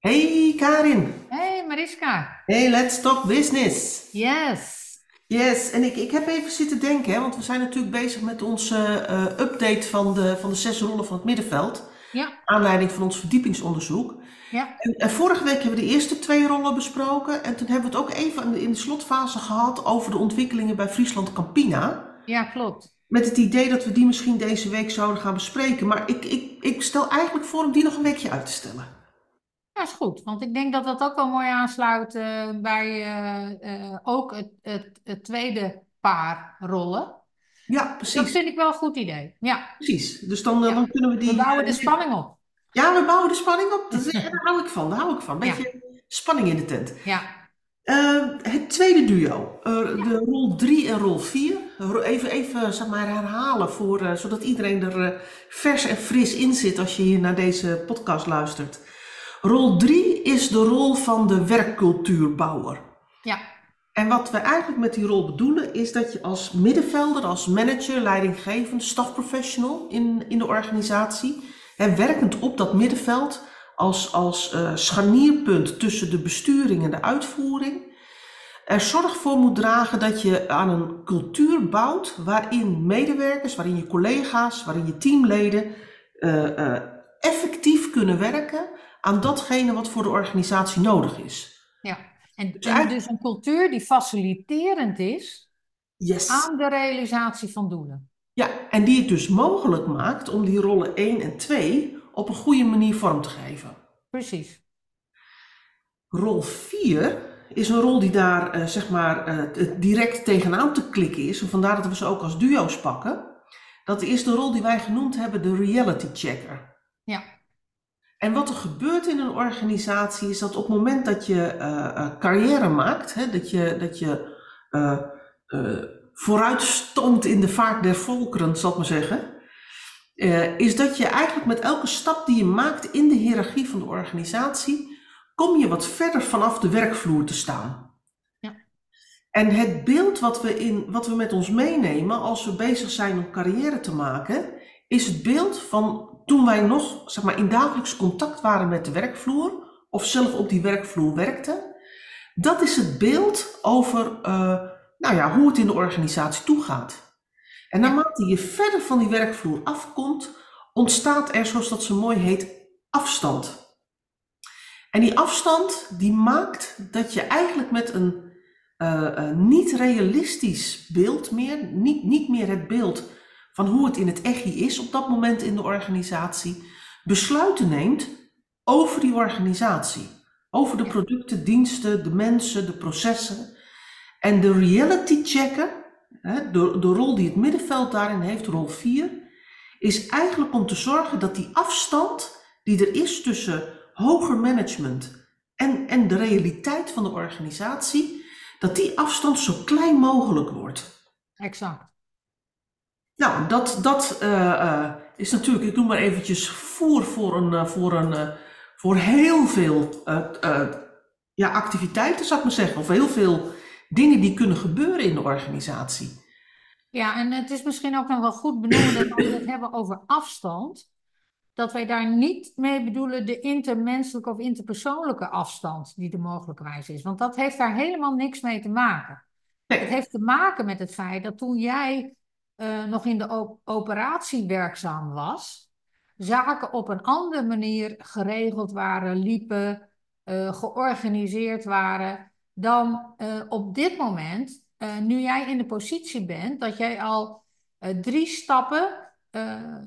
Hey Karin, Hey Mariska. hey let's talk business. Yes. Yes, en ik, ik heb even zitten denken, hè, want we zijn natuurlijk bezig met onze eh, update van de, van de zes rollen van het middenveld. Ja, Aanleiding van ons verdiepingsonderzoek. ja, En, en vorige week hebben we de eerste twee rollen besproken. En toen hebben we het ook even in de, in de slotfase gehad over de ontwikkelingen bij Friesland Campina. ja, klopt. Met het idee dat we die misschien deze week zouden gaan bespreken. Maar ik, ik, ik stel eigenlijk voor om die nog een weekje uit te stellen. Ja, is goed. Want ik denk dat dat ook wel mooi aansluit eh, bij eh, eh, ook het, het, het tweede paar rollen. Ja, Dus dat precies. vind ik wel een goed idee. Ja, Precies. Dus dan, ja. dan kunnen we We die. bouwen de spanning op. Ja, we bouwen de spanning op. Dat, daar hou ik van. Daar hou ik van. Ja, Beetje spanning in de tent. ja, het tweede duo. Ja, de rol 3 en rol 4. Even, even zeg maar, herhalen, voor, zodat iedereen er vers en fris in zit als je hier naar deze podcast luistert. Rol 3 is de rol van de werkcultuurbouwer. ja, En wat we eigenlijk met die rol bedoelen, is dat je als middenvelder, als manager, leidinggevend, stafprofessional in, in de organisatie, en werkend op dat middenveld, als, als eh, scharnierpunt tussen de besturing en de uitvoering, er zorg voor moet dragen dat je aan een cultuur bouwt waarin medewerkers, waarin je collega's, waarin je teamleden eh, eh, effectief kunnen werken aan datgene wat voor de organisatie nodig is. ja. En, Dus en dus een cultuur die faciliterend is yes. aan de realisatie van doelen. Ja, en die het dus mogelijk maakt om die rollen 1 en 2 op een goede manier vorm te geven. Precies. Rol 4 is een rol die daar eh, zeg maar t- direct tegenaan te klikken is. En vandaar dat we ze ook als duo's pakken. Dat is de rol die wij genoemd hebben de reality checker. Ja, En wat er gebeurt in een organisatie is dat op het moment dat je eh, eh, carrière maakt, hè, dat je, dat je eh, vooruitstoomt in de vaart der volkeren, zal ik maar zeggen, is dat je eigenlijk met elke stap die je maakt in de hiërarchie van de organisatie, kom je wat verder vanaf de werkvloer te staan. ja, En het beeld wat we, in, wat we met ons meenemen als we bezig zijn om carrière te maken, is het beeld van toen wij nog zeg maar, in dagelijks contact waren met de werkvloer, of zelf op die werkvloer werkten. Dat is het beeld over eh, nou ja, hoe het in de organisatie toegaat. En naarmate je verder van die werkvloer afkomt, ontstaat er, zoals dat zo mooi heet, afstand. En die afstand die maakt dat je eigenlijk met een eh, eh, niet realistisch beeld meer, niet, niet meer het beeld van hoe het in het echi is op dat moment in de organisatie, besluiten neemt over die organisatie. Over de producten, diensten, de mensen, de processen. En de reality checker, hè, de, de rol die het middenveld daarin heeft, rol 4, is eigenlijk om te zorgen dat die afstand die er is tussen hoger management en, en de realiteit van de organisatie, dat die afstand zo klein mogelijk wordt. exact. Nou, dat, dat eh, eh, is natuurlijk, ik noem maar eventjes voer voor, een, eh, voor, een, voor heel veel ja, activiteiten, zou ik maar zeggen. Of heel veel dingen die kunnen gebeuren in de organisatie. Ja, en het is misschien ook nog wel goed benoemen dat we het hebben over afstand, dat wij daar niet mee bedoelen de intermenselijke of interpersoonlijke afstand die er mogelijkerwijs is. Want dat heeft daar helemaal niks mee te maken. Het heeft te maken met het feit dat toen jij eh, nog in de op- operatie werkzaam was, zaken op een andere manier geregeld waren, liepen, eh, georganiseerd waren, dan eh, op dit moment, nu jij in de positie bent dat jij al drie stappen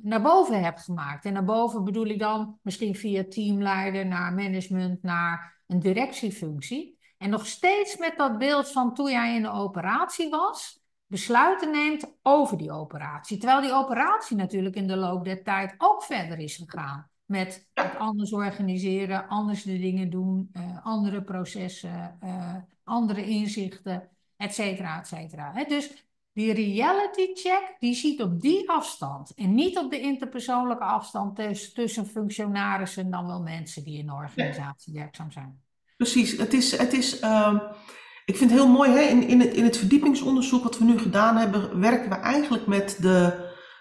naar boven hebt gemaakt. En naar boven bedoel ik dan misschien via teamleider naar management, naar een directiefunctie. En nog steeds met dat beeld van toen jij in de operatie was, besluiten neemt over die operatie. Terwijl die operatie natuurlijk in de loop der tijd ook verder is gegaan. Met het anders organiseren, anders de dingen doen, eh, andere processen, eh, andere inzichten, et cetera, et cetera. Dus die reality check, die ziet op die afstand en niet op de interpersoonlijke afstand tus- tussen functionarissen en dan wel mensen die in de organisatie werkzaam zijn. Precies, het is, het is ehm, ik vind het heel mooi, hè? In, in, het, in het verdiepingsonderzoek wat we nu gedaan hebben, werken we eigenlijk met de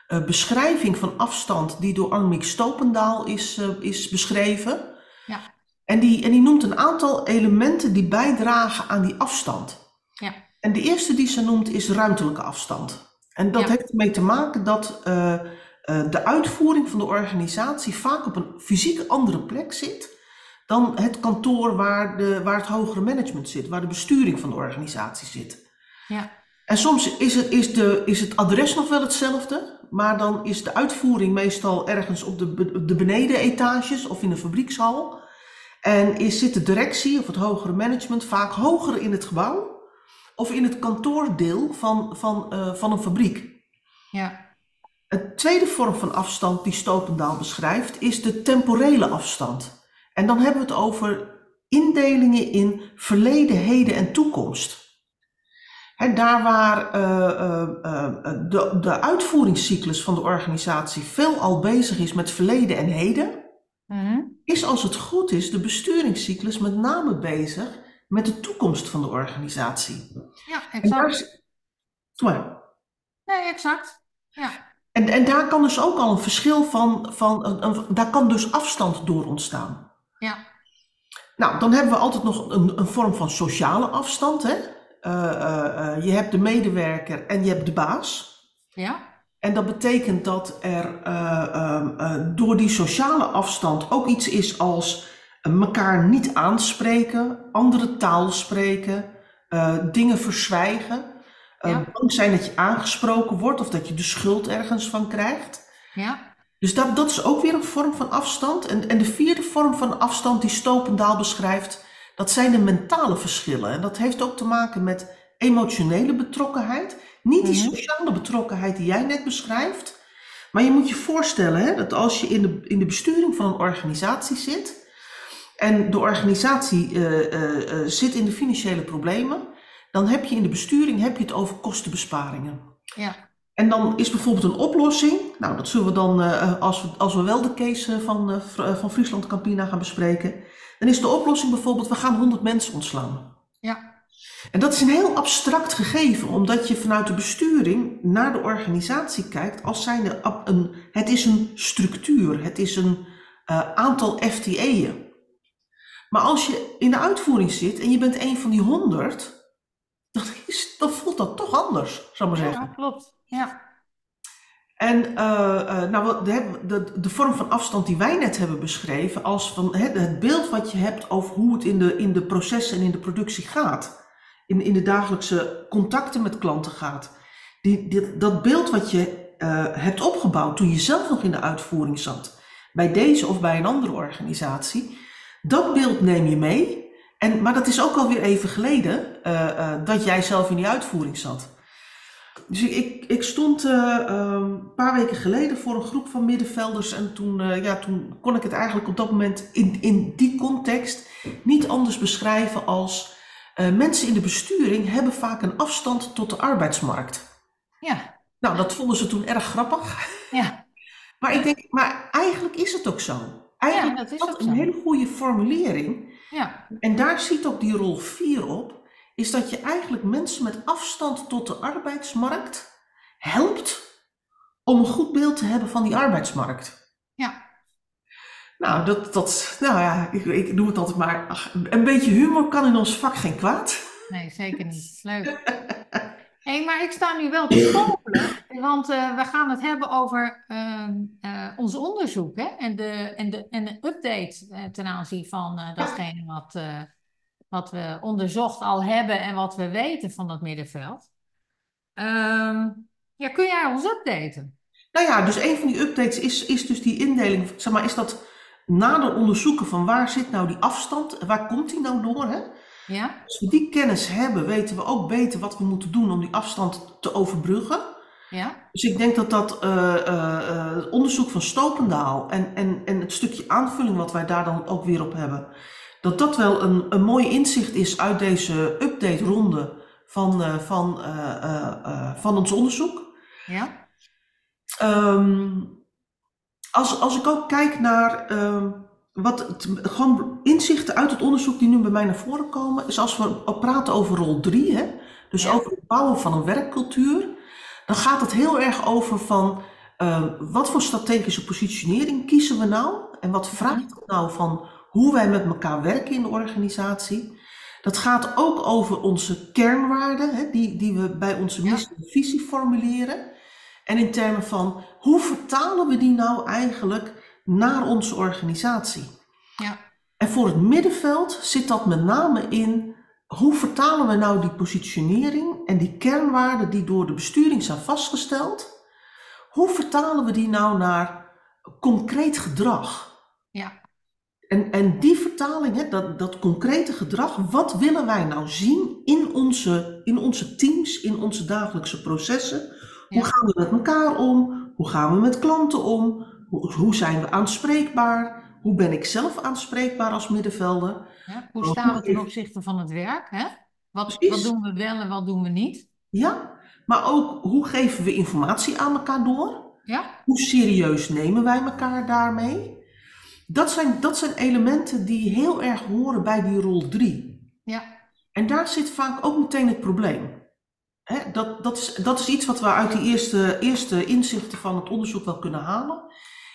eh, beschrijving van afstand die door Annemiek Stopendaal is, eh, is beschreven. Ja, En die, en die noemt een aantal elementen die bijdragen aan die afstand. Ja. En de eerste die ze noemt is ruimtelijke afstand. En dat Ja. heeft ermee te maken dat eh, de uitvoering van de organisatie vaak op een fysiek andere plek zit dan het kantoor waar, de, waar het hogere management zit, waar de besturing van de organisatie zit. Ja. En soms is het, is, de, is het adres nog wel hetzelfde, maar dan is de uitvoering meestal ergens op de, de benedenetages of in een fabriekshal. En is, zit de directie of het hogere management vaak hoger in het gebouw of in het kantoordeel van, van, eh, van een fabriek. Ja. Een tweede vorm van afstand die Stopendaal beschrijft is de temporele afstand. En dan hebben we het over indelingen in verleden, heden en toekomst. Hè, daar waar eh, eh, eh, de, de uitvoeringscyclus van de organisatie veelal bezig is met verleden en heden, Mhm. is als het goed is de besturingscyclus met name bezig met de toekomst van de organisatie. Ja, En daar, exact. is- Doe maar. Nee, exact. Ja. En, en daar kan dus ook al een verschil van, van een, een- daar kan dus afstand door ontstaan. Ja. Nou, dan hebben we altijd nog een, een vorm van sociale afstand. Hè? Eh, eh, eh, je hebt de medewerker en je hebt de baas. Ja. En dat betekent dat er eh, ehm, eh, door die sociale afstand ook iets is als elkaar niet aanspreken, andere taal spreken, dingen verzwijgen. Ja. bang zijn dat je aangesproken wordt of dat je de schuld ergens van krijgt. Ja. Dus dat, dat is ook weer een vorm van afstand. En, en de vierde vorm van afstand die Stopendaal beschrijft, dat zijn de mentale verschillen. En dat heeft ook te maken met emotionele betrokkenheid. Niet die Mhm. sociale betrokkenheid die jij net beschrijft. Maar je moet je voorstellen hè, dat als je in de, in de besturing van een organisatie zit. En de organisatie eh, eh, eh, zit in de financiële problemen. Dan heb je in de besturing heb je het over kostenbesparingen. Ja. En dan is bijvoorbeeld een oplossing. Nou, dat zullen we dan, eh, als, we, als we wel de case eh, van, eh, van Friesland Campina gaan bespreken. Dan is de oplossing bijvoorbeeld, we gaan 100 mensen ontslaan. Ja. En dat is een heel abstract gegeven, omdat je vanuit de besturing naar de organisatie kijkt als zijnde een, het is een structuur, het is een aantal FTE'en. Maar als je in de uitvoering zit en je bent een van die 100, dan, is, dan voelt dat toch anders, zou ik maar zeggen. Ja, klopt. Ja. En eh, eh, nou, de, de, de vorm van afstand die wij net hebben beschreven, als van hè, het beeld wat je hebt over hoe het in de, in de processen en in de productie gaat, in, in de dagelijkse contacten met klanten gaat, die, dat beeld wat je eh, hebt opgebouwd toen je zelf nog in de uitvoering zat, bij deze of bij een andere organisatie, dat beeld neem je mee. En, maar dat is ook alweer even geleden dat jij zelf in die uitvoering zat. Dus ik, ik, ik stond eh, ehm, een paar weken geleden voor een groep van middenvelders en toen, eh, ja, toen kon ik het eigenlijk op dat moment in, in die context niet anders beschrijven als eh, mensen in de besturing hebben vaak een afstand tot de arbeidsmarkt. Ja. Nou, dat vonden ze toen erg grappig. Ja. Maar ik denk, maar eigenlijk is het ook zo. Eigenlijk dat is dat ook een zo. hele goede formulering. Ja. En daar ziet ook die rol 4 op, is dat je eigenlijk mensen met afstand tot de arbeidsmarkt helpt om een goed beeld te hebben van die arbeidsmarkt. Ja. Nou, dat, dat, nou ja, ik, ik noem het altijd maar, ach, een beetje humor kan in ons vak geen kwaad. Nee, zeker niet. Leuk. Hé, maar ik sta nu wel te popelen, want eh, we gaan het hebben over eh, ons onderzoek hè? En, de, en, de, en de update eh, ten aanzien van datgene wat, wat we onderzocht al hebben en wat we weten van dat middenveld. Ehm, ja, kun jij ons updaten? Nou ja, dus een van die updates is, is dus die indeling, zeg maar, is dat nader onderzoeken van waar zit nou die afstand, waar komt die nou door, hè? Ja? Als we die kennis hebben, weten we ook beter wat we moeten doen om die afstand te overbruggen. Ja? Dus ik denk dat dat eh, eh, eh, het onderzoek van Stopendaal en, en, en het stukje aanvulling wat wij daar dan ook weer op hebben, dat dat wel een, een mooi inzicht is uit deze update-ronde van, eh, van, eh, eh, van ons onderzoek. Ja? Ehm, als, als ik ook kijk naar ehm, wat het, gewoon inzichten uit het onderzoek die nu bij mij naar voren komen, is als we praten over rol 3, hè, dus Ja. over het bouwen van een werkcultuur, dan gaat het heel erg over van wat voor strategische positionering kiezen we nou en wat vraagt het nou van hoe wij met elkaar werken in de organisatie. Dat gaat ook over onze kernwaarden, hè, die, die we bij onze missie en visie formuleren. En in termen van hoe vertalen we die nou eigenlijk naar onze organisatie? Ja. En voor het middenveld zit dat met name in hoe vertalen we nou die positionering en die kernwaarden die door de besturing zijn vastgesteld, hoe vertalen we die nou naar concreet gedrag? Ja. En, en die vertaling, hè, dat, dat concrete gedrag, wat willen wij nou zien in onze, in onze teams, in onze dagelijkse processen? Hoe gaan we met elkaar om? Hoe gaan we met klanten om? Hoe, hoe zijn we aanspreekbaar? Hoe ben ik zelf aanspreekbaar als middenvelder? Ja, hoe staan we ten opzichte van het werk? Hè? Wat, wat doen we wel en wat doen we niet? Ja, maar ook hoe geven we informatie aan elkaar door? Ja, Hoe serieus nemen wij elkaar daarmee? Dat zijn, dat zijn elementen die heel erg horen bij die rol 3. ja, En daar zit vaak ook meteen het probleem. Hè, dat, dat, is, dat is iets wat we uit die eerste, eerste inzichten van het onderzoek wel kunnen halen.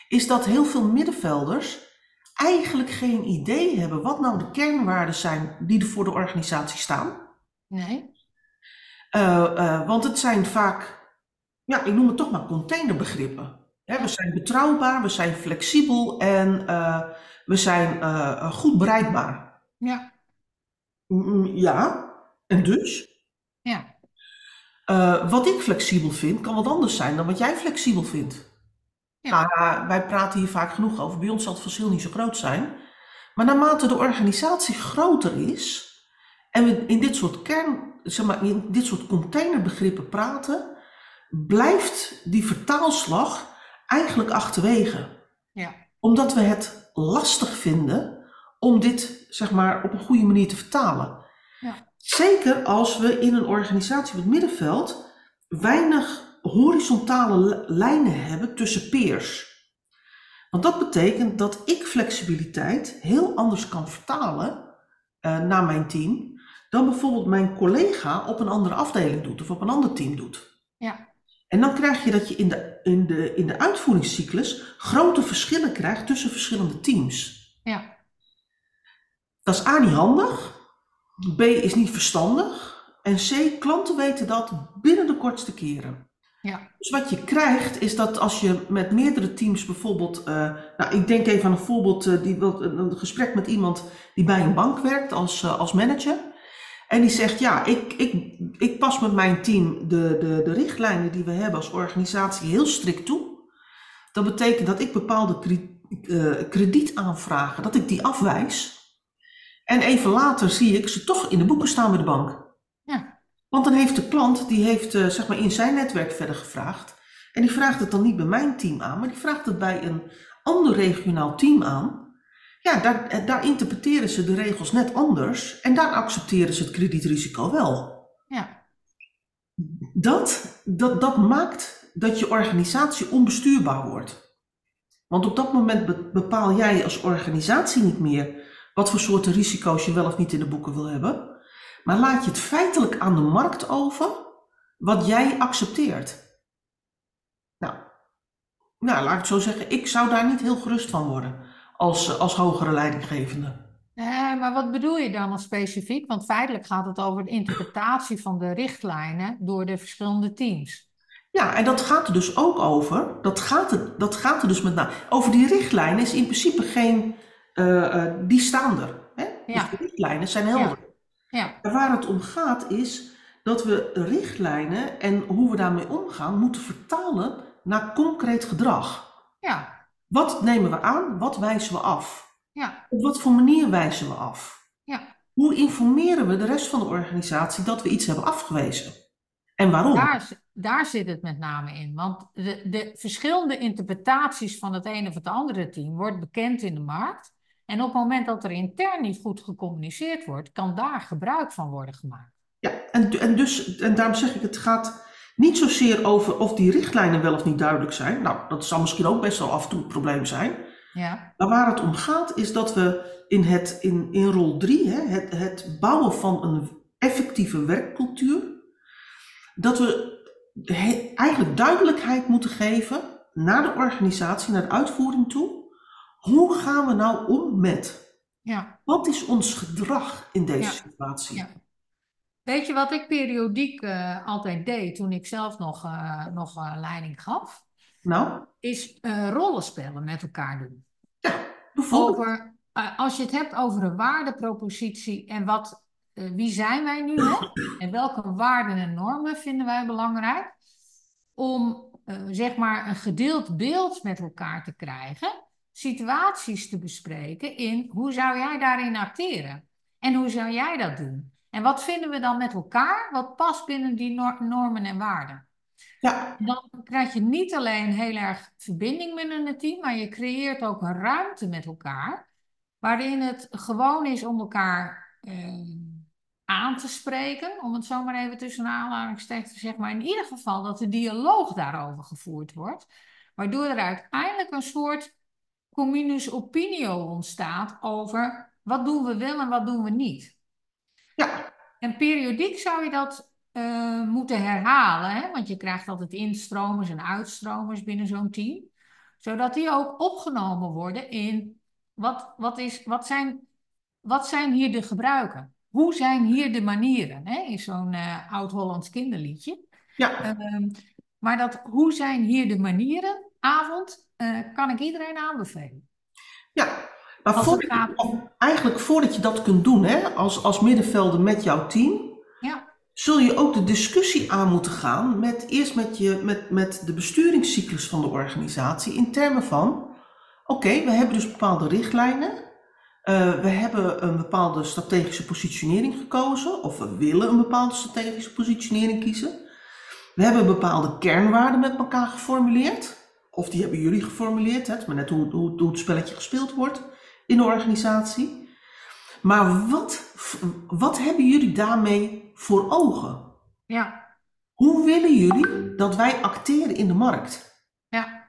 Is dat heel veel middenvelders eigenlijk geen idee hebben wat nou de kernwaarden zijn die er voor de organisatie staan. nee, Eh, eh, want het zijn vaak, ja, ik noem het toch maar containerbegrippen. Hè, we zijn betrouwbaar, we zijn flexibel en eh, we zijn eh, goed bereikbaar. ja, Mm, Ja, en dus? ja, Eh, wat ik flexibel vind, kan wat anders zijn dan wat jij flexibel vindt. Ja. Nou, ja, wij praten hier vaak genoeg over. Bij ons zal het verschil niet zo groot zijn. Maar naarmate de organisatie groter is en we in dit soort kern, zeg maar, in dit soort containerbegrippen praten, blijft die vertaalslag eigenlijk achterwege. ja, Omdat we het lastig vinden om dit, zeg maar, op een goede manier te vertalen. Ja. Zeker als we in een organisatie op het middenveld weinig horizontale li- lijnen hebben tussen peers. Want dat betekent dat ik flexibiliteit heel anders kan vertalen eh, naar mijn team dan bijvoorbeeld mijn collega op een andere afdeling doet of op een ander team doet. Ja. En dan krijg je dat je in de, in de, in de uitvoeringscyclus grote verschillen krijgt tussen verschillende teams. ja, Dat is A niet handig, B is niet verstandig en C klanten weten dat binnen de kortste keren. ja, Dus wat je krijgt is dat als je met meerdere teams bijvoorbeeld, eh, nou ik denk even aan een voorbeeld, eh, die, wat- een, een gesprek met iemand die bij een bank werkt als, eh, als manager. En die zegt, ja, ik, ik, ik pas met mijn team de, de, de richtlijnen die we hebben als organisatie heel strikt toe. Dat betekent dat ik bepaalde kri- eh, kredietaanvragen, dat ik die afwijs. En even later zie ik ze toch in de boeken staan bij de bank. Ja. Want dan heeft de klant, die heeft eh, zeg maar in zijn netwerk verder gevraagd. En die vraagt het dan niet bij mijn team aan, maar die vraagt het bij een ander regionaal team aan. Ja, daar, eh, daar interpreteren ze de regels net anders en daar accepteren ze het kredietrisico wel. ja, Dat, dat, dat maakt dat je organisatie onbestuurbaar wordt. Want op dat moment be- bepaal jij als organisatie niet meer wat voor soorten risico's je wel of niet in de boeken wil hebben. Maar laat je het feitelijk aan de markt over wat jij accepteert. Nou, nou, laat ik het zo zeggen, ik zou daar niet heel gerust van worden als, als hogere leidinggevende. Nee, maar wat bedoel je dan nog specifiek? Want feitelijk gaat het over de interpretatie van de richtlijnen door de verschillende teams. Ja, en dat gaat er dus ook over. Dat gaat er, dat gaat er dus met name. Over die richtlijnen is in principe geen. eh, eh, die staan er. Hè? Ja. Dus de richtlijnen zijn helder. Ja, waar het om gaat is dat we richtlijnen en hoe we daarmee omgaan moeten vertalen naar concreet gedrag. ja, Wat nemen we aan? Wat wijzen we af? ja, Op wat voor manier wijzen we af? ja. Hoe informeren we de rest van de organisatie dat we iets hebben afgewezen? En waarom? Daar, daar zit het met name in. Want de, de verschillende interpretaties van het ene of het andere team wordt bekend in de markt. En op het moment dat er intern niet goed gecommuniceerd wordt, kan daar gebruik van worden gemaakt. Ja, en, en, dus, en daarom zeg ik, het gaat niet zozeer over of die richtlijnen wel of niet duidelijk zijn. Nou, dat zal misschien ook best wel af en toe het probleem zijn. Ja, Maar waar het om gaat is dat we in, het, in, in rol 3, hè, het, het bouwen van een effectieve werkcultuur, dat we he- eigenlijk duidelijkheid moeten geven naar de organisatie, naar de uitvoering toe. Hoe gaan we nou om met? Ja, Wat is ons gedrag in deze ja, situatie? ja. Weet je wat ik periodiek eh, altijd deed toen ik zelf nog, eh, nog eh, leiding gaf? Nou, Is rollenspellen met elkaar doen. bijvoorbeeld. Over, als je het hebt over een waardepropositie en wat, wie zijn wij nu hè? En welke waarden en normen vinden wij belangrijk? Om zeg maar een gedeeld beeld met elkaar te krijgen, situaties te bespreken in hoe zou jij daarin acteren? En hoe zou jij dat doen? En wat vinden we dan met elkaar wat past binnen die nor- normen en waarden? Ja, Dan krijg je niet alleen heel erg verbinding binnen het team, maar je creëert ook een ruimte met elkaar, waarin het gewoon is om elkaar eh, aan te spreken, om het zo maar even tussen aanhalingstekens te zeggen, maar in ieder geval dat de dialoog daarover gevoerd wordt, waardoor er uiteindelijk een soort communis opinio ontstaat over wat doen we wel en wat doen we niet. Ja, En periodiek zou je dat eh, moeten herhalen, hè? want je krijgt altijd instromers en uitstromers binnen zo'n team, zodat die ook opgenomen worden in wat, wat, is, wat, zijn, wat zijn hier de gebruiken? Hoe zijn hier de manieren? Hè? Is zo'n eh, oud-Hollands kinderliedje. ja, Ehm, maar dat hoe zijn hier de manieren, avond, eh, kan ik iedereen aanbevelen. ja. Maar Als voordat gaat- eigenlijk voordat je dat kunt doen, hè, als, als middenvelder met jouw team, Ja, zul je ook de discussie aan moeten gaan met eerst met, je, met, met de besturingscyclus van de organisatie in termen van, oké, we hebben dus bepaalde richtlijnen, eh, we hebben een bepaalde strategische positionering gekozen, of we willen een bepaalde strategische positionering kiezen. We hebben bepaalde kernwaarden met elkaar geformuleerd, of die hebben jullie geformuleerd, hè, maar net hoe, hoe, hoe het spelletje gespeeld wordt in de organisatie. Maar wat, wat hebben jullie daarmee voor ogen? ja, Hoe willen jullie dat wij acteren in de markt? ja,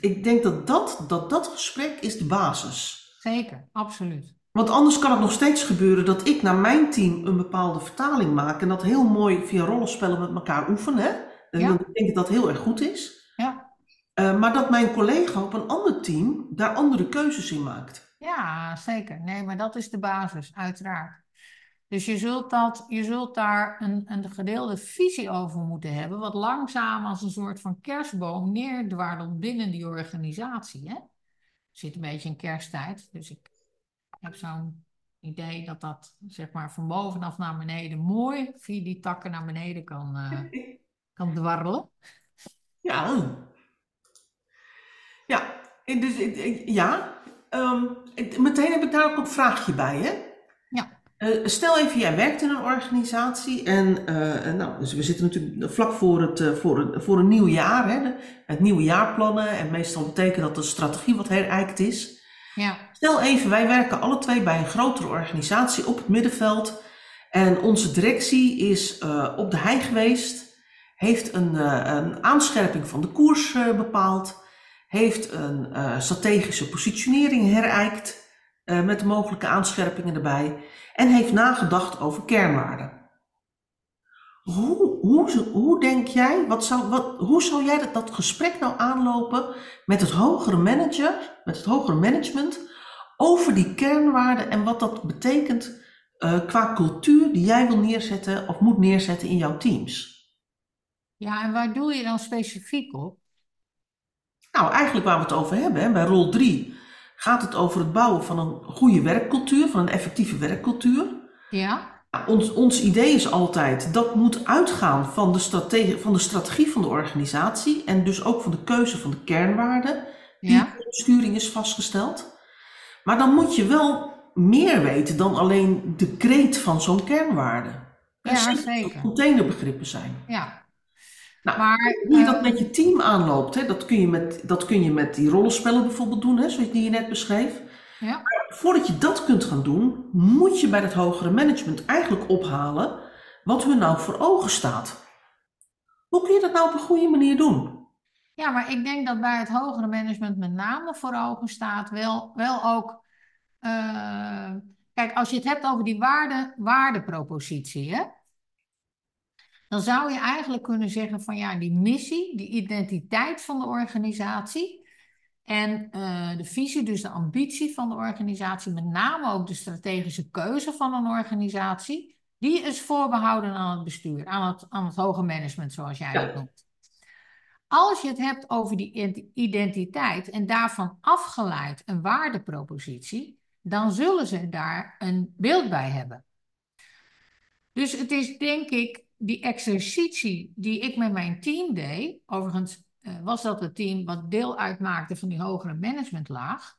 Ik denk dat dat, dat, dat gesprek is de basis. zeker, absoluut. Want anders kan het nog steeds gebeuren dat ik naar mijn team een bepaalde vertaling maak en dat heel mooi via rollenspellen met elkaar oefenen. hè. En Ja. dan denk ik dat heel erg goed is. Ja. Eh, maar dat mijn collega op een ander team daar andere keuzes in maakt. Ja, zeker. Nee, maar dat is de basis, uiteraard. Dus je zult, dat, je zult daar een, een gedeelde visie over moeten hebben, wat langzaam als een soort van kerstboom neerdwarrelt binnen die organisatie. Hè? Er zit een beetje in kersttijd, dus ik heb zo'n idee dat dat zeg maar van bovenaf naar beneden mooi via die takken naar beneden kan, eh, kan dwarrelen. Ja. Ja, dus, ja. Ehm, meteen heb ik daar ook een vraagje bij, hè? Ja. Eh, stel even, jij werkt in een organisatie en eh, nou, dus we zitten natuurlijk vlak voor, het, eh, voor, een, voor een nieuw jaar, hè? Het nieuwe jaarplannen en meestal betekent dat de strategie wat herijkt is. Ja, Stel even, wij werken alle twee bij een grotere organisatie op het middenveld. En onze directie is op de hei geweest, heeft een, een aanscherping van de koers bepaald, heeft een eh, strategische positionering herijkt eh, met mogelijke aanscherpingen erbij en heeft nagedacht over kernwaarden. Hoe, hoe, hoe denk jij, wat zou, wat, hoe zou jij dat, dat gesprek nou aanlopen met het hogere manager, met het hogere management, over die kernwaarden en wat dat betekent eh, qua cultuur die jij wil neerzetten of moet neerzetten in jouw teams? ja, en waar doe je dan specifiek op? Nou, eigenlijk waar we het over hebben, hè, bij rol 3 gaat het over het bouwen van een goede werkcultuur, van een effectieve werkcultuur. Ja, Nou, ons, ons idee is altijd dat moet uitgaan van de, strategie, van de strategie van de organisatie en dus ook van de keuze van de kernwaarden die ja, in de sturing is vastgesteld. Maar dan moet je wel meer weten dan alleen de kreet van zo'n kernwaarde. Ja, Zeker het containerbegrippen zijn. ja. Nou, Maar, Hoe je dat eh, met je team aanloopt, hè, dat, kun je met, dat kun je met die rollenspellen bijvoorbeeld doen, hè, zoals die je net beschreef. Ja. Maar voordat je dat kunt gaan doen, moet je bij het hogere management eigenlijk ophalen wat hun nou voor ogen staat. Hoe kun je dat nou op een goede manier doen? Ja, maar ik denk dat bij het hogere management met name voor ogen staat wel, wel ook. eh, kijk, als je het hebt over die waarde, waardepropositie, hè, dan zou je eigenlijk kunnen zeggen van ja, die missie, die identiteit van de organisatie, En uh, de visie, dus de ambitie van de organisatie, met name ook de strategische keuze van een organisatie, die is voorbehouden aan het bestuur, aan het, aan het hoge management, zoals jij dat noemt. Als je het hebt over die identiteit en daarvan afgeleid een waardepropositie, dan zullen ze daar een beeld bij hebben. Dus het is denk ik die exercitie die ik met mijn team deed. Overigens uh, was dat het team wat deel uitmaakte van die hogere managementlaag.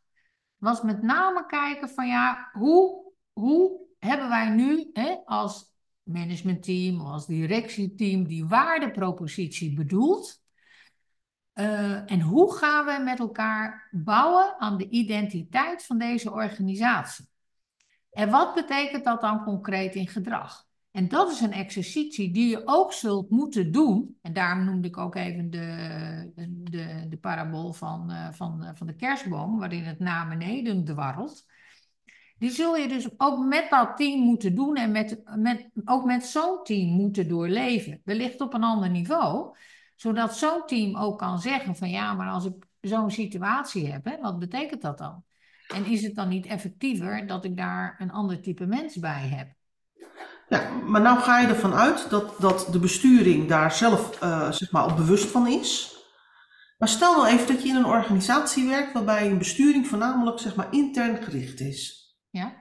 Was met name kijken van ja, hoe, hoe hebben wij nu hè, als managementteam als directieteam die waardepropositie bedoeld? Uh, en hoe gaan we met elkaar bouwen aan de identiteit van deze organisatie? En wat betekent dat dan concreet in gedrag? En dat is een exercitie die je ook zult moeten doen. En daarom noemde ik ook even de, de, de parabool van, uh, van, van de kerstboom, waarin het naar beneden dwarrelt. Die zul je dus ook met dat team moeten doen en met, met, ook met zo'n team moeten doorleven. Wellicht op een ander niveau, zodat zo'n team ook kan zeggen van ja, maar als ik zo'n situatie heb, wat betekent dat dan? En is het dan niet effectiever dat ik daar een ander type mens bij heb? Ja, maar nou ga je ervan uit dat, dat de besturing daar zelf uh, zeg maar, op bewust van is. Maar stel nou even dat je in een organisatie werkt waarbij een besturing voornamelijk zeg maar, intern gericht is. Ja.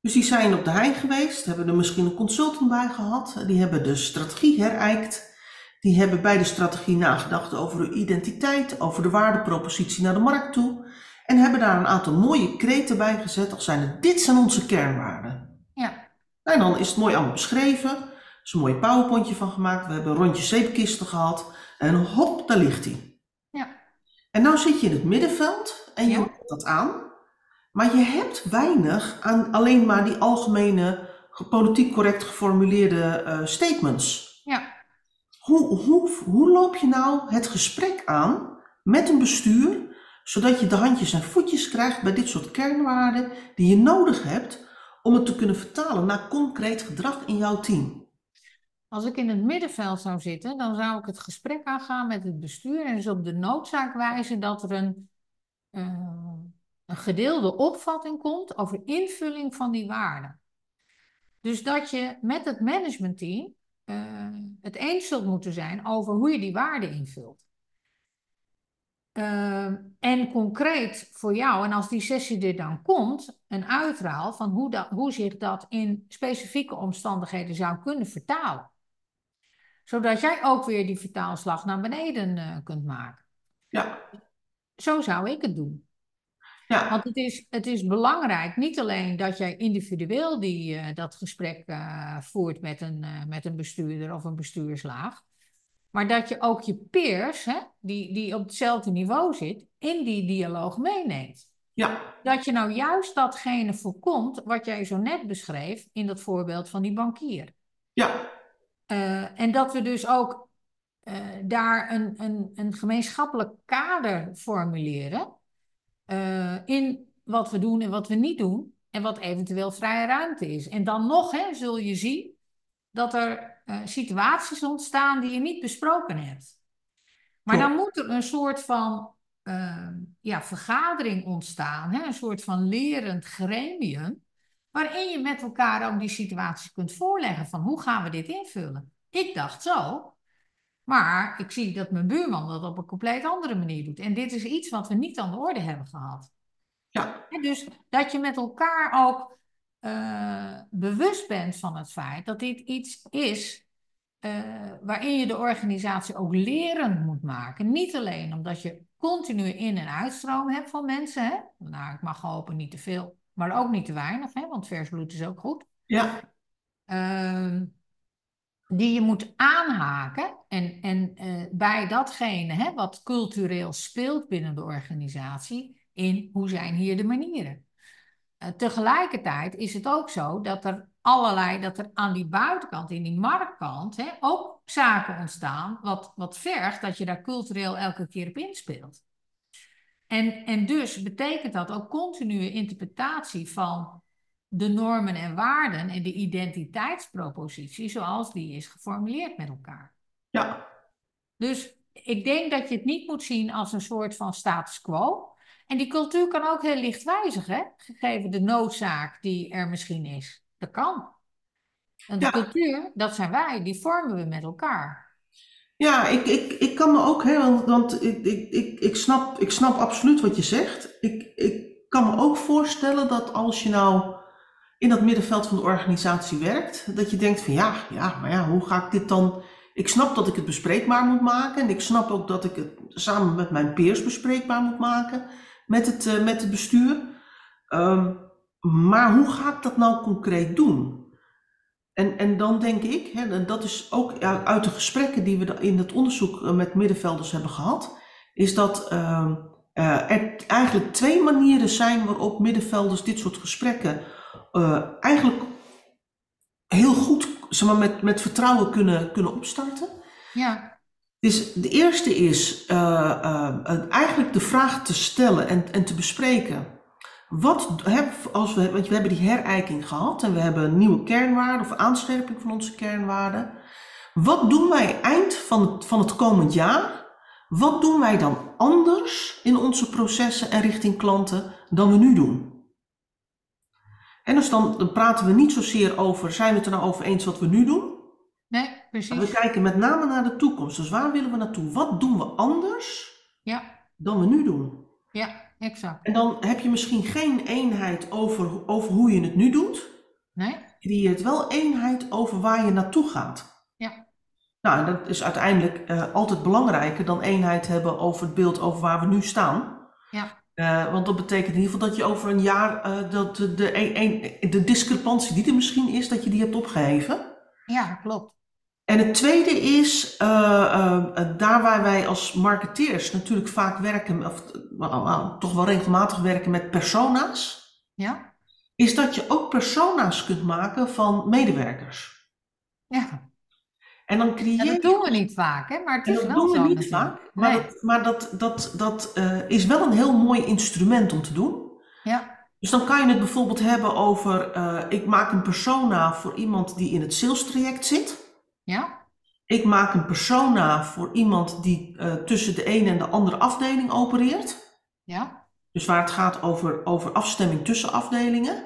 Dus die zijn op de hei geweest, hebben er misschien een consultant bij gehad, die hebben de strategie herijkt, die hebben bij de strategie nagedacht over de identiteit, over de waardepropositie naar de markt toe en hebben daar een aantal mooie kreten bij gezet als zijn dit zijn onze kernwaarden. En dan is het mooi allemaal beschreven. Er is een mooi powerpointje van gemaakt. We hebben een rondje zeepkisten gehad. En hop, daar ligt hij. Ja. En nou zit je in het middenveld en je Ja. hebt dat aan. Maar je hebt weinig aan alleen maar die algemene, ge- politiek correct geformuleerde eh, statements. Ja. Hoe, hoe, hoe loop je nou het gesprek aan met een bestuur, zodat je de handjes en voetjes krijgt bij dit soort kernwaarden die je nodig hebt om het te kunnen vertalen naar concreet gedrag in jouw team? Als ik in het middenveld zou zitten, dan zou ik het gesprek aangaan met het bestuur en dus op de noodzaak wijzen dat er een, eh, een gedeelde opvatting komt over invulling van die waarden. Dus dat je met het managementteam eh, het eens zult moeten zijn over hoe je die waarden invult. Ehm, en concreet voor jou, en als die sessie er dan komt, een uitraal van hoe, dat, hoe zich dat in specifieke omstandigheden zou kunnen vertalen. Zodat jij ook weer die vertaalslag naar beneden eh, kunt maken. Ja, Zo zou ik het doen. ja, Want het is, het is belangrijk, niet alleen dat jij individueel die, eh, dat gesprek eh, voert met een, met een bestuurder of een bestuurslaag, maar dat je ook je peers, hè, die, die op hetzelfde niveau zit, in die dialoog meeneemt. ja, Dat je nou juist datgene voorkomt wat jij zo net beschreef in dat voorbeeld van die bankier. ja, Eh, en dat we dus ook eh, daar een, een, een gemeenschappelijk kader formuleren eh, in wat we doen en wat we niet doen en wat eventueel vrije ruimte is. En dan nog hè, zul je zien dat er eh, situaties ontstaan die je niet besproken hebt. Maar Klopt. dan moet er een soort van eh, ja, vergadering ontstaan, hè, een soort van lerend gremium, waarin je met elkaar ook die situaties kunt voorleggen van hoe gaan we dit invullen. Ik dacht zo, maar ik zie dat mijn buurman dat op een compleet andere manier doet. En dit is iets wat we niet aan de orde hebben gehad. ja, dus dat je met elkaar ook eh, bewust bent van het feit dat dit iets is eh, waarin je de organisatie ook lerend moet maken. Niet alleen omdat je continu in- en uitstroom hebt van mensen. Hè? Nou, ik mag hopen niet te veel, maar ook niet te weinig, hè? want vers bloed is ook goed. ja, Ehm, die je moet aanhaken en, en eh, bij datgene hè, wat cultureel speelt binnen de organisatie, in hoe zijn hier de manieren. Eh, tegelijkertijd is het ook zo dat er allerlei, dat er aan die buitenkant, in die marktkant, hè, ook zaken ontstaan, wat, wat vergt dat je daar cultureel elke keer op inspeelt. En, en dus betekent dat ook continue interpretatie van de normen en waarden en de identiteitspropositie zoals die is geformuleerd met elkaar. ja, Dus ik denk dat je het niet moet zien als een soort van status quo, En die cultuur kan ook heel licht wijzigen, hè? gegeven de noodzaak die er misschien is. Dat kan. En de Ja, cultuur, dat zijn wij, die vormen we met elkaar. ja ik, ik, ik kan me ook, hè, want, want ik, ik, ik, ik, snap, ik snap absoluut wat je zegt. Ik, ik kan me ook voorstellen dat als je nou in dat middenveld van de organisatie werkt, dat je denkt van ja, ja, maar ja, hoe ga ik dit dan... Ik snap dat ik het bespreekbaar moet maken en ik snap ook dat ik het samen met mijn peers bespreekbaar moet maken met het, eh, met het bestuur. Ehm, maar hoe ga ik dat nou concreet doen? En, en dan denk ik, hè, en dat is ook uit de gesprekken die we in het onderzoek eh, met middenvelders hebben gehad, is dat ehm, eh, er eigenlijk twee manieren zijn waarop middenvelders dit soort gesprekken eigenlijk heel goed zeg maar, met, met vertrouwen kunnen, kunnen opstarten. Ja, Dus de eerste is eh, eh, eigenlijk de vraag te stellen en, en te bespreken. Wat hebben als we, want we hebben die herijking gehad en we hebben nieuwe kernwaarden of aanscherping van onze kernwaarden. Wat doen wij eind van het, van het komend jaar? Wat doen wij dan anders in onze processen en richting klanten dan we nu doen? En dus dan, dan praten we niet zozeer over, zijn we het er nou over eens wat we nu doen? nee, Maar we kijken met name naar de toekomst. Dus waar willen we naartoe? Wat doen we anders Ja, dan we nu doen? ja, exact. En dan heb je misschien geen eenheid over, over hoe je het nu doet. Nee? Je creëert wel eenheid over waar je naartoe gaat. Ja. Nou, en dat is uiteindelijk eh, altijd belangrijker dan eenheid hebben over het beeld over waar we nu staan. Ja, Eh, want dat betekent in ieder geval dat je over een jaar eh, dat de, de, een- de discrepantie die er misschien is, dat je die hebt opgeheven. ja, klopt. En het tweede is, eh, eh, eh, daar waar wij als marketeers natuurlijk vaak werken, of toch wel regelmatig werken met persona's, Ja, is dat je ook persona's kunt maken van medewerkers. ja. En dan creëer dat je, doen we niet vaak, hè? Maar het en is dat wel doen we zo niet vaak, maar, Nee. dat, maar dat, dat, dat eh, is wel een heel mooi instrument om te doen. Ja, Dus dan kan je het bijvoorbeeld hebben over, ik maak een persona voor iemand die in het sales traject zit. Ja, Ik maak een persona voor iemand die eh, tussen de ene en de andere afdeling opereert. ja, Dus waar het gaat over, over afstemming tussen afdelingen.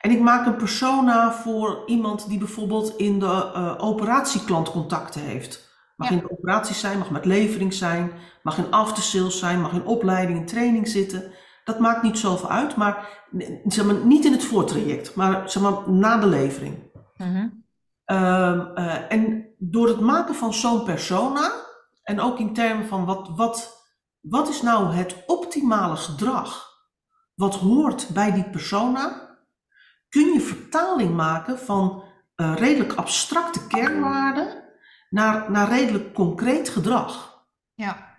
En ik maak een persona voor iemand die bijvoorbeeld in de eh operatieklant contacten heeft. Mag Ja. in de operaties zijn, mag met levering zijn, mag in aftersales zijn, mag in opleiding en training zitten. Dat maakt niet zoveel uit, maar, zeg maar niet in het voortraject, maar, zeg maar na de levering. mhm, Ehm, eh, en door het maken van zo'n persona, en ook in termen van wat, wat, wat is nou het optimale gedrag, wat hoort bij die persona, kun je vertaling maken van eh, redelijk abstracte kernwaarden naar, naar redelijk concreet gedrag. ja,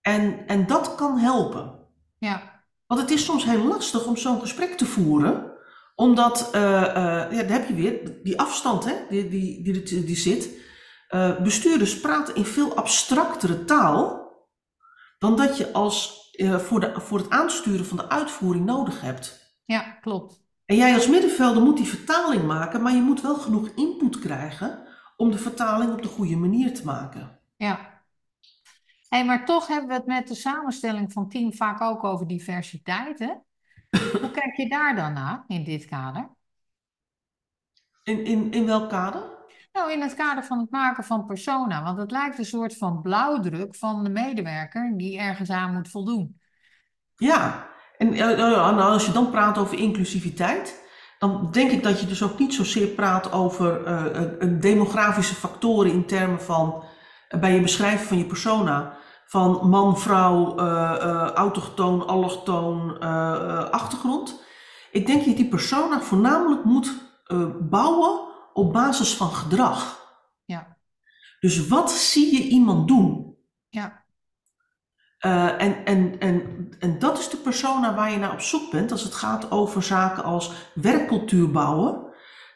En, en dat kan helpen. ja, Want het is soms heel lastig om zo'n gesprek te voeren, omdat, eh, eh, ja, daar heb je weer die afstand hè, die, die, die, die, zit. Eh, bestuurders praten in veel abstractere taal dan dat je als, voor, de, voor het aansturen van de uitvoering nodig hebt. ja, klopt. En jij als middenvelder moet die vertaling maken, maar je moet wel genoeg input krijgen om de vertaling op de goede manier te maken. Ja. Hey, maar toch hebben we het met de samenstelling van team vaak ook over diversiteit, hè? Hoe kijk je daar dan naar in dit kader? In, in, in welk kader? Nou, in het kader van het maken van persona, want het lijkt een soort van blauwdruk van de medewerker die ergens aan moet voldoen. Ja, en eh, eh, als je dan praat over inclusiviteit, dan denk ik dat je dus ook niet zozeer praat over eh, demografische factoren in termen van, eh, bij je beschrijven van je persona, van man, vrouw, eh, eh, autochtoon, allochtoon, eh, achtergrond. Ik denk dat je die persona voornamelijk moet bouwen op basis van gedrag. Ja, Dus wat zie je iemand doen? ja, en, en, en, en dat is de persona waar je naar op zoek bent als het gaat over zaken als werkcultuur bouwen.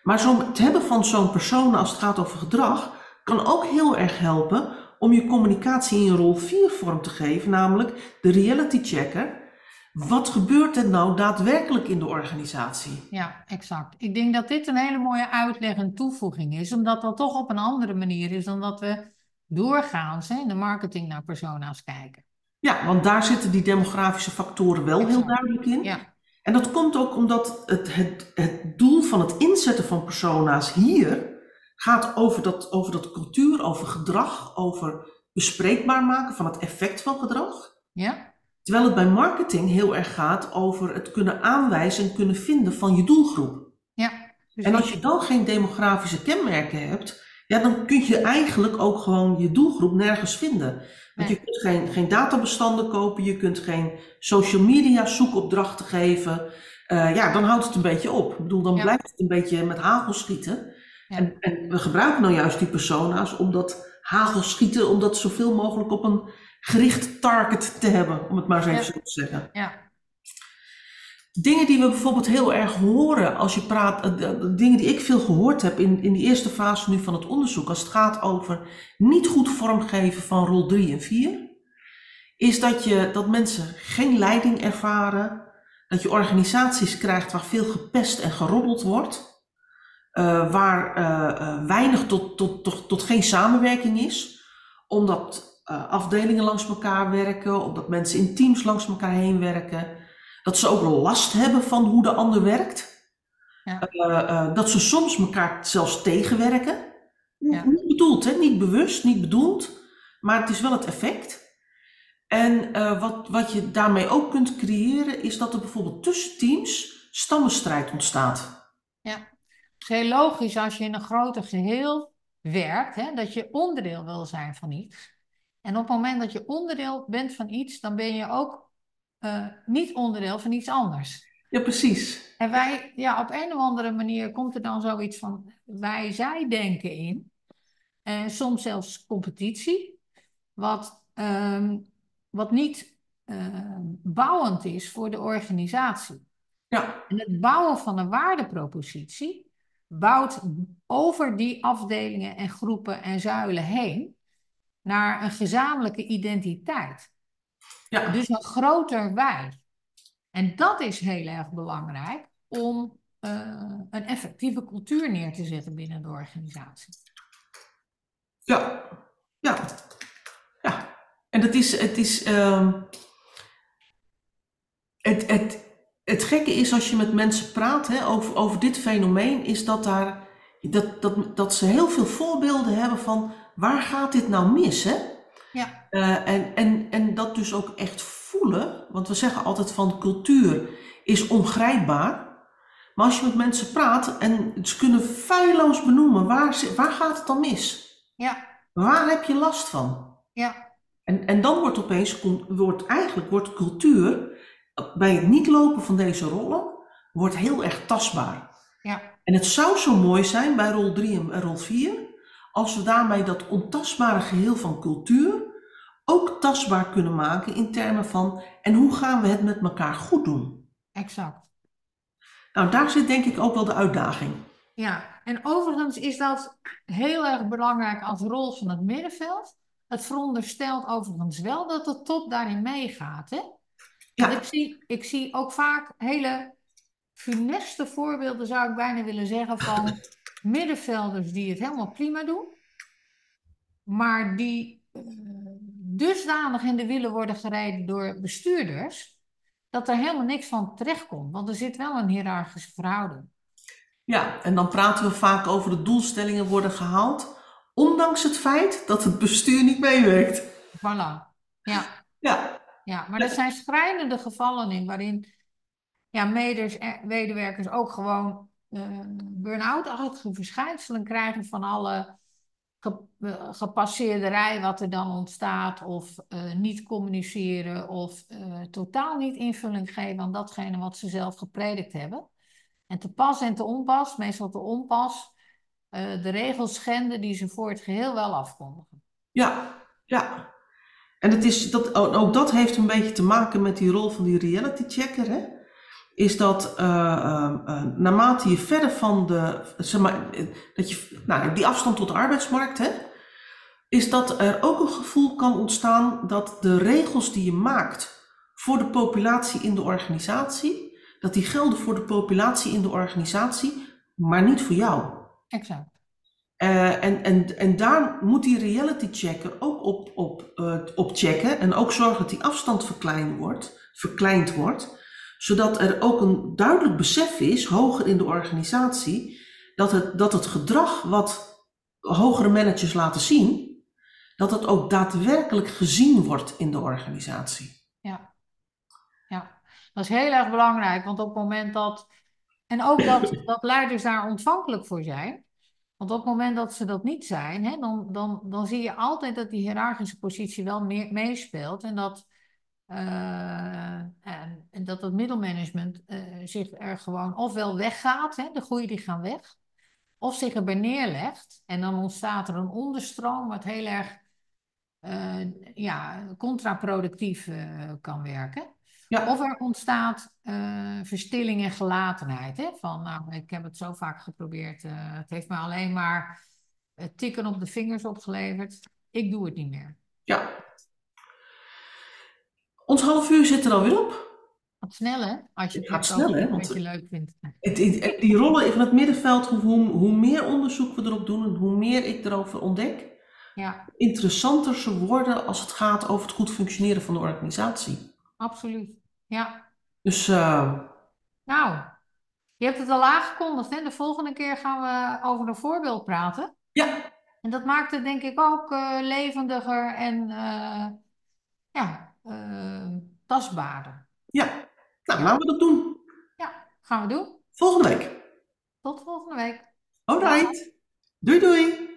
Maar zo, het hebben van zo'n persona als het gaat over gedrag kan ook heel erg helpen om je communicatie in rol 4 vorm te geven, namelijk de reality checker. Wat gebeurt er nou daadwerkelijk in de organisatie? ja, exact. Ik denk dat dit een hele mooie uitleg en toevoeging is, omdat dat toch op een andere manier is dan dat we doorgaans hè, in de marketing naar persona's kijken. Ja, want daar zitten die demografische factoren wel heel duidelijk in. Ja, En dat komt ook omdat het, het, het doel van het inzetten van persona's hier gaat over dat, over dat cultuur, over gedrag, over bespreekbaar maken van het effect van gedrag. ja, Terwijl het bij marketing heel erg gaat over het kunnen aanwijzen en kunnen vinden van je doelgroep. ja. Dus En als je dan geen demografische kenmerken hebt, ja, dan kun je eigenlijk ook gewoon je doelgroep nergens vinden. Want Nee. je kunt geen, geen databestanden kopen, je kunt geen social media zoekopdrachten geven. Eh, ja, dan houdt het een beetje op. Ik bedoel, dan Ja. blijft het een beetje met hagel schieten. Ja. En, en we gebruiken nou juist die persona's om dat hagel schieten, om dat zoveel mogelijk op een gericht target te hebben, om het maar eens even Ja. zo te zeggen. ja, Dingen die we bijvoorbeeld heel erg horen als je praat, eh, dingen die ik veel gehoord heb in, in die eerste fase nu van het onderzoek, als het gaat over niet goed vormgeven van rol 3 en 4, is dat, je, dat mensen geen leiding ervaren, dat je organisaties krijgt waar veel gepest en geroddeld wordt, eh, waar eh, eh, weinig tot, tot, tot, tot geen samenwerking is, omdat afdelingen langs elkaar werken, omdat mensen in teams langs elkaar heen werken. Dat ze ook last hebben van hoe de ander werkt. Ja. Dat ze soms elkaar zelfs tegenwerken. Ja. Niet bedoeld, hè? niet bewust, niet bedoeld. Maar het is wel het effect. En wat, wat je daarmee ook kunt creëren, is dat er bijvoorbeeld tussen teams stammenstrijd ontstaat. Het is heel logisch als je in een groter geheel werkt, hè, dat je onderdeel wil zijn van iets. En op het moment dat je onderdeel bent van iets, dan ben je ook eh, niet onderdeel van iets anders. Ja, precies. En wij, ja, op een of andere manier komt er dan zoiets van wij-zij denken in. En soms zelfs competitie, wat, ehm, wat niet ehm, bouwend is voor de organisatie. Ja, En het bouwen van een waardepropositie bouwt over die afdelingen en groepen en zuilen heen naar een gezamenlijke identiteit. ja. Dus een groter wij. En dat is heel erg belangrijk om eh, een effectieve cultuur neer te zetten binnen de organisatie. Ja, ja, ja. En het is, het is, ehm, het, het, het gekke is als je met mensen praat hè, over, over dit fenomeen, is dat, daar, dat, dat, dat ze heel veel voorbeelden hebben van waar gaat dit nou mis, hè? Ja, Eh, en, en, en dat dus ook echt voelen, want we zeggen altijd van cultuur is ongrijpbaar. Maar als je met mensen praat en ze kunnen feilloos benoemen, waar, waar gaat het dan mis? ja, Waar heb je last van? ja, En, en dan wordt opeens, wordt, eigenlijk wordt cultuur, bij het niet lopen van deze rollen, wordt heel erg tastbaar. ja, En het zou zo mooi zijn bij rol 3 en rol 4, als we daarmee dat ontastbare geheel van cultuur ook tastbaar kunnen maken in termen van, en hoe gaan we het met elkaar goed doen? exact. Nou, daar zit denk ik ook wel de uitdaging. Ja, en overigens is dat heel erg belangrijk als rol van het middenveld. Het veronderstelt overigens wel dat de top daarin meegaat. Hè? Ja. Ik, zie, ik zie ook vaak hele funeste voorbeelden, zou ik bijna willen zeggen, van middenvelders die het helemaal prima doen, maar die eh, dusdanig in de wielen worden gereden door bestuurders, dat er helemaal niks van terechtkomt. Want er zit wel een hiërarchische verhouding. Ja, en dan praten we vaak over de doelstellingen worden gehaald, ondanks het feit dat het bestuur niet meewerkt. Voilà. Ja, Ja, ja, maar er zijn schrijnende gevallen in waarin ja, meders medewerkers ook gewoon eh burn-out-achtige verschijnselen krijgen van alle eh, gepasseerde rij wat er dan ontstaat, of eh, niet communiceren, of totaal niet invulling geven aan datgene wat ze zelf gepredikt hebben. En te pas en te onpas, meestal te onpas, de regels schenden die ze voor het geheel wel afkondigen. ja, ja. En het is, dat, ook dat heeft een beetje te maken met die rol van die reality checker. Hè? Is dat eh, eh, eh, naarmate je verder van de, zeg maar, dat je, nou, die afstand tot de arbeidsmarkt, hè, is dat er ook een gevoel kan ontstaan dat de regels die je maakt voor de populatie in de organisatie, dat die gelden voor de populatie in de organisatie, maar niet voor jou. Exact. Uh, en, en, en daar moet die reality checker ook op, op, uh, op checken en ook zorgen dat die afstand verkleind wordt, verkleind wordt, zodat er ook een duidelijk besef is, hoger in de organisatie, dat het, dat het gedrag wat hogere managers laten zien, dat het ook daadwerkelijk gezien wordt in de organisatie. Ja, ja. dat is heel erg belangrijk, want op het moment dat. En ook dat, dat leiders daar ontvankelijk voor zijn. Want op het moment dat ze dat niet zijn, hè, dan, dan, dan zie je altijd dat die hiërarchische positie wel meer, meespeelt. En dat, uh, en, en, dat het middelmanagement uh, zich er gewoon ofwel weggaat, hè, de goeie die gaan weg, of zich erbij neerlegt. En dan ontstaat er een onderstroom wat heel erg uh, ja, contraproductief kan werken. Ja. Of er ontstaat uh, verstilling en gelatenheid. Hè? Van, nou, ik heb het zo vaak geprobeerd. het heeft me alleen maar tikken op de vingers opgeleverd. Ik doe het niet meer. Ja. Ons half uur zit er alweer op. Wat snel, hè? Als je het gaat snel, hè? Wat je leuk vindt. Het, het, die rollen van het middenveld, hoe, hoe meer onderzoek we erop doen en hoe meer ik erover ontdek, ja. interessanter ze worden als het gaat over het goed functioneren van de organisatie. Absoluut, ja. Dus. Uh... Nou, je hebt het al aangekondigd, hè? De volgende keer gaan we over een voorbeeld praten. Ja. En dat maakt het denk ik ook uh, levendiger en uh, ja, tastbaarder. Ja, nou, laten we dat doen. Ja, gaan we doen. Volgende week. Tot volgende week. Alright. Doei doei.